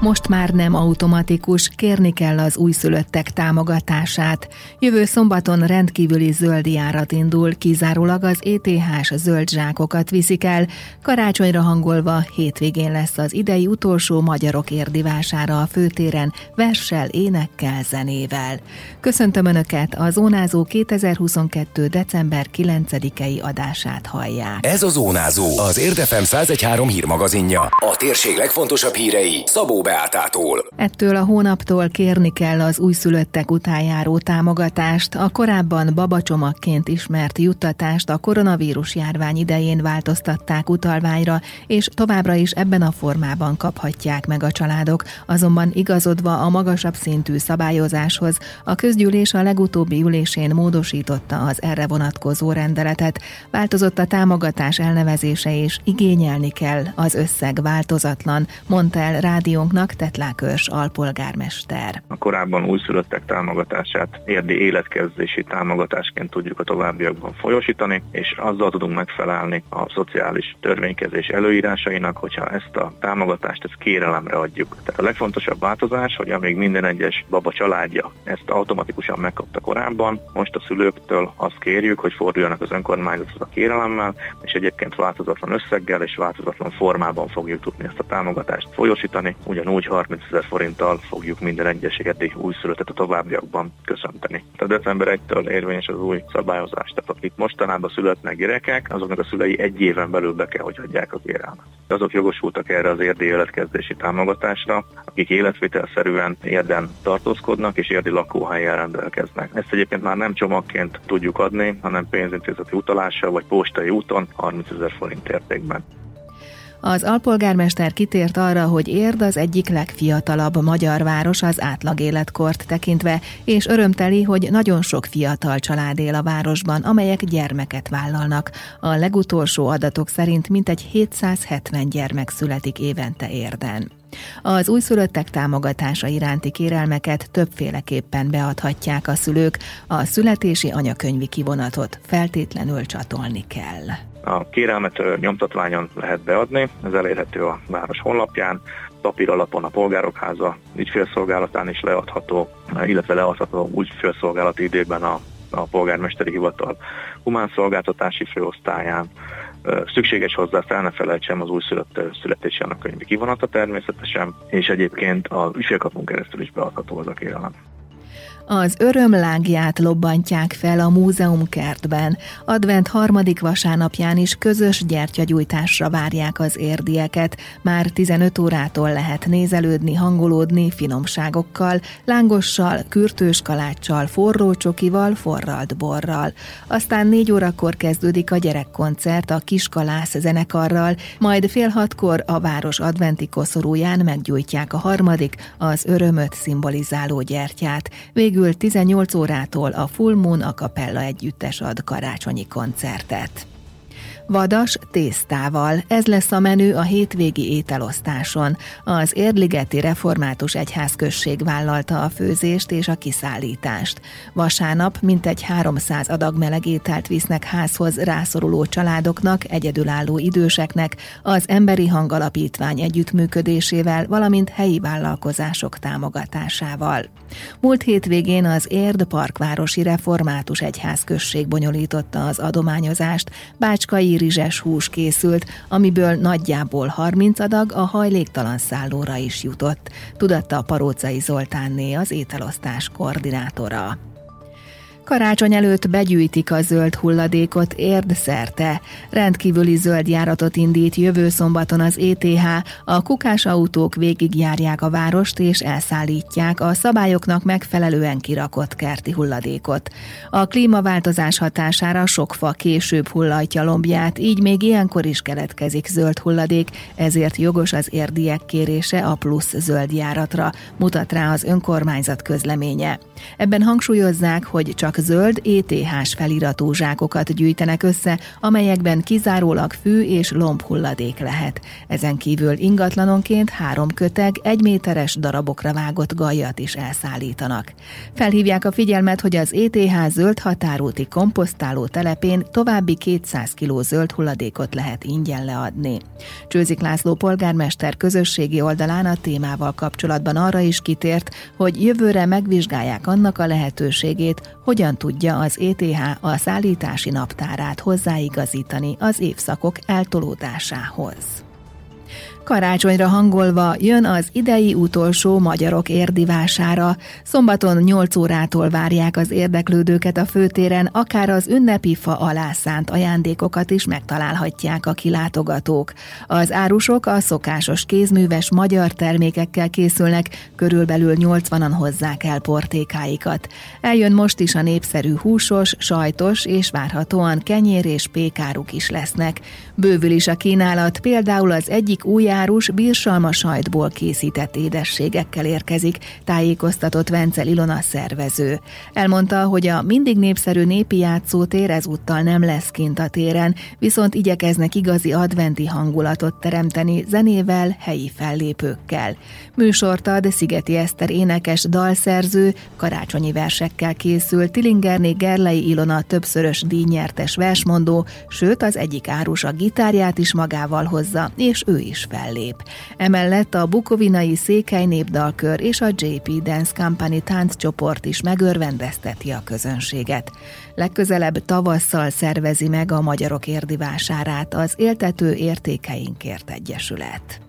Most már nem automatikus, kérni kell az újszülöttek támogatását. Jövő szombaton rendkívüli zöld járat indul, kizárólag az ETH-s zöld zsákokat viszik el. Karácsonyra hangolva hétvégén lesz az idei utolsó magyarok érdivására a főtéren, verssel, énekkel, zenével. Köszöntöm Önöket, a Zónázó 2022. december 9-i adását hallják. Ez a Zónázó, az Érdefem 1013 hírmagazinja. A térség legfontosabb hírei Szabó Beátától. Ettől a hónaptól kérni kell az újszülöttek utánjáró támogatást. A korábban babacsomagként ismert juttatást a koronavírus járvány idején változtatták utalványra, és továbbra is ebben a formában kaphatják meg a családok. Azonban igazodva a magasabb szintű szabályozáshoz, a közgyűlés a legutóbbi ülésén módosította az erre vonatkozó rendeletet. Változott a támogatás elnevezése és igényelni kell, az összeg változatlan, mondta el rádiónknak Tetlákörs alpolgármester. A korábban újszülöttek támogatását érdi életkezdési támogatásként tudjuk a továbbiakban folyosítani, és azzal tudunk megfelelni a szociális törvénykezés előírásainak, hogyha ezt a támogatást ezt kérelemre adjuk. Tehát a legfontosabb változás, hogy amíg minden egyes baba családja ezt automatikusan megkapta korábban, most a szülőktől azt kérjük, hogy forduljanak az önkormányzathoz a kérelemmel, és egyébként változatlan összeggel és változatlan formában fogjuk tudni ezt a támogatást folyosítani, ugyanúgy 30 ezer forinttal fogjuk minden egyes érdi újszülöttet a továbbiakban köszönteni. Tehát december 1-től érvényes az új szabályozás. Tehát akik mostanában születnek gyerekek, azoknak a szülei egy éven belül be kell, hogy hagyják a kérelmet. Azok jogosultak erre az érdi életkezdési támogatásra, akik életvitelszerűen érden tartózkodnak és érdi lakóhelyen rendelkeznek. Ezt egyébként már nem csomagként tudjuk adni, hanem pénzintézeti utalással vagy postai úton 30 ezer forint értékben. Az alpolgármester kitért arra, hogy Érd az egyik legfiatalabb magyar város az átlag életkort tekintve, és örömteli, hogy nagyon sok fiatal család él a városban, amelyek gyermeket vállalnak. A legutolsó adatok szerint mintegy 770 gyermek születik évente Érden. Az újszülöttek támogatása iránti kérelmeket többféleképpen beadhatják a szülők, a születési anyakönyvi kivonatot feltétlenül csatolni kell. A kérelmet nyomtatványon lehet beadni, ez elérhető a város honlapján, papír alapon a polgárok háza ügyfélszolgálatán is leadható, illetve leadható ügyfélszolgálati időben a, a polgármesteri hivatal humán szolgáltatási főosztályán, Szükséges hozzá fel ne felejtsem az újszülött születési könyvi kivonata természetesen, és egyébként az ügyfélkapunk keresztül is beadható az a kérelem. Az örömlágját lobbantják fel a múzeum kertben. Advent harmadik vasárnapján is közös gyertyagyújtásra várják az érdieket. Már 15 órától lehet nézelődni, hangolódni finomságokkal, lángossal, kürtős kaláccsal, forró csokival, forralt borral. Aztán négy órakor kezdődik a gyerekkoncert a Kiskalász zenekarral, majd fél hatkor a város adventi koszorúján meggyújtják a harmadik, az örömöt szimbolizáló gyertyát. Végül Végül 18 órától a Full Moon a Capella együttes ad karácsonyi koncertet. Vadas tésztával. Ez lesz a menü a hétvégi ételosztáson. Az Érligeti Református Egyházközség vállalta a főzést és a kiszállítást. Vasárnap mintegy 300 adag meleg ételt visznek házhoz rászoruló családoknak, egyedülálló időseknek, az Emberi Hangalapítvány együttműködésével, valamint helyi vállalkozások támogatásával. Múlt hétvégén az Érd Parkvárosi Református Egyházközség bonyolította az adományozást, Bácskai rizses hús készült, amiből nagyjából 30 adag a hajléktalan szállóra is jutott, tudatta a Parócai Zoltánné az ételosztás koordinátora. Karácsony előtt begyűjtik a zöld hulladékot szerte. Rendkívüli zöld járatot indít jövő szombaton az ETH, a kukás autók végigjárják a várost és elszállítják a szabályoknak megfelelően kirakott kerti hulladékot. A klímaváltozás hatására sok fa később hullajtja lombját, így még ilyenkor is keletkezik zöld hulladék, ezért jogos az érdiek kérése a plusz zöld járatra, mutat rá az önkormányzat közleménye. Ebben hangsúlyozzák, hogy csak zöld ETH-s feliratú zsákokat gyűjtenek össze, amelyekben kizárólag fű és lombhulladék lehet. Ezen kívül ingatlanonként három köteg, egy méteres darabokra vágott gajat is elszállítanak. Felhívják a figyelmet, hogy az ETH zöld határúti komposztáló telepén további 200 kg zöld hulladékot lehet ingyen leadni. Csőzik László polgármester közösségi oldalán a témával kapcsolatban arra is kitért, hogy jövőre megvizsgálják annak a lehetőségét, hogyan tudja az ETH a szállítási naptárát hozzáigazítani az évszakok eltolódásához. Karácsonyra hangolva jön az idei utolsó magyarok érdivására. Szombaton 8 órától várják az érdeklődőket a főtéren, akár az ünnepi fa alá szánt ajándékokat is megtalálhatják a kilátogatók. Az árusok a szokásos kézműves magyar termékekkel készülnek, körülbelül 80-an hozzák el portékáikat. Eljön most is a népszerű húsos, sajtos és várhatóan kenyér és pékáruk is lesznek. Bővül is a kínálat, például az egyik új árus bírsalma sajtból készített édességekkel érkezik, tájékoztatott Vencel Ilona szervező. Elmondta, hogy a mindig népszerű népi játszótér ezúttal nem lesz kint a téren, viszont igyekeznek igazi adventi hangulatot teremteni zenével, helyi fellépőkkel. Műsort ad Szigeti Eszter énekes dalszerző, karácsonyi versekkel készült Tilingerné Gerlei Ilona többszörös díjnyertes versmondó, sőt az egyik árus a gitárját is magával hozza, és ő is fel fellép. Emellett a Bukovinai Székely Népdalkör és a JP Dance Company tánccsoport is megörvendezteti a közönséget. Legközelebb tavasszal szervezi meg a Magyarok érdivásárát az Éltető Értékeinkért Egyesület.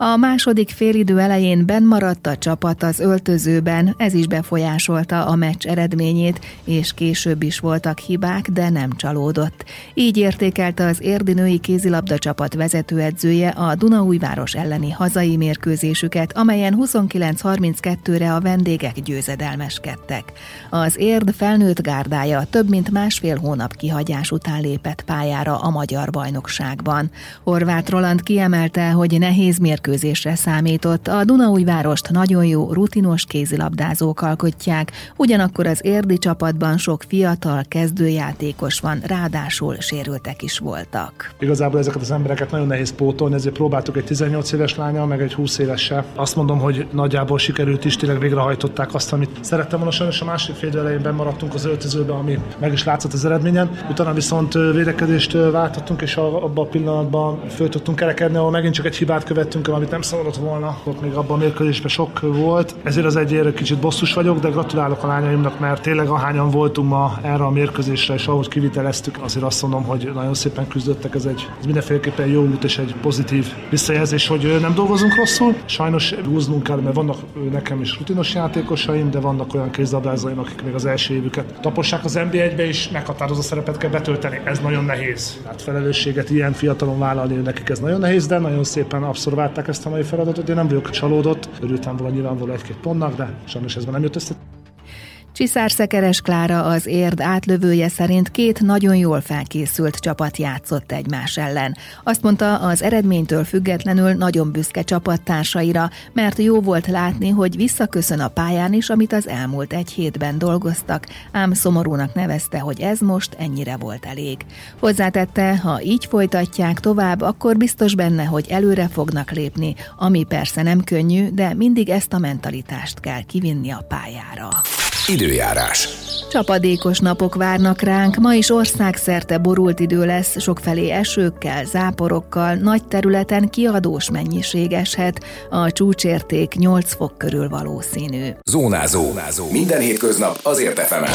A második félidő elején benmaradt a csapat az öltözőben, ez is befolyásolta a meccs eredményét, és később is voltak hibák, de nem csalódott. Így értékelte az érdinői kézilabda csapat vezetőedzője a Dunaújváros elleni hazai mérkőzésüket, amelyen 29-32-re a vendégek győzedelmeskedtek. Az érd felnőtt gárdája több mint másfél hónap kihagyás után lépett pályára a magyar bajnokságban. Horváth Roland kiemelte, hogy nehéz mérkőzés mérkőzésre számított. A Dunaújvárost nagyon jó, rutinos kézilabdázók alkotják, ugyanakkor az érdi csapatban sok fiatal, kezdőjátékos van, ráadásul sérültek is voltak. Igazából ezeket az embereket nagyon nehéz pótolni, ezért próbáltuk egy 18 éves lányal, meg egy 20 évessel. Azt mondom, hogy nagyjából sikerült is, tényleg végrehajtották azt, amit szerettem volna. Sajnos a másik fél elején maradtunk az öltözőbe, ami meg is látszott az eredményen. Utána viszont védekezést váltottunk, és abban a pillanatban föl tudtunk kerekedni, ahol megint csak egy hibát követtünk, amit nem szabadott volna, ott még abban a mérkőzésben sok volt. Ezért az egyért kicsit bosszus vagyok, de gratulálok a lányaimnak, mert tényleg ahányan voltunk ma erre a mérkőzésre, és ahogy kiviteleztük, azért azt mondom, hogy nagyon szépen küzdöttek, ez egy ez mindenféleképpen jó út és egy pozitív visszajelzés, hogy nem dolgozunk rosszul. Sajnos húznunk kell, mert vannak nekem is rutinos játékosaim, de vannak olyan kézlabdázóim, akik még az első évüket tapossák az NB1-be, és meghatározó szerepet kell betölteni. Ez nagyon nehéz. Hát felelősséget ilyen fiatalon vállalni, nekik ez nagyon nehéz, de nagyon szépen abszorválták ezt a mai feladatot. Én nem vagyok csalódott, örültem volna nyilvánvaló egy-két pontnak, de sajnos ez nem jött össze. Csiszár Szekeres Klára az érd átlövője szerint két nagyon jól felkészült csapat játszott egymás ellen. Azt mondta, az eredménytől függetlenül nagyon büszke csapattársaira, mert jó volt látni, hogy visszaköszön a pályán is, amit az elmúlt egy hétben dolgoztak, ám szomorúnak nevezte, hogy ez most ennyire volt elég. Hozzátette, ha így folytatják tovább, akkor biztos benne, hogy előre fognak lépni, ami persze nem könnyű, de mindig ezt a mentalitást kell kivinni a pályára. Időjárás. Csapadékos napok várnak ránk, ma is országszerte borult idő lesz, sokfelé esőkkel, záporokkal, nagy területen kiadós mennyiség eshet, a csúcsérték 8 fok körül valószínű. Zónázó. Zónázó. Minden hétköznap azért efemen.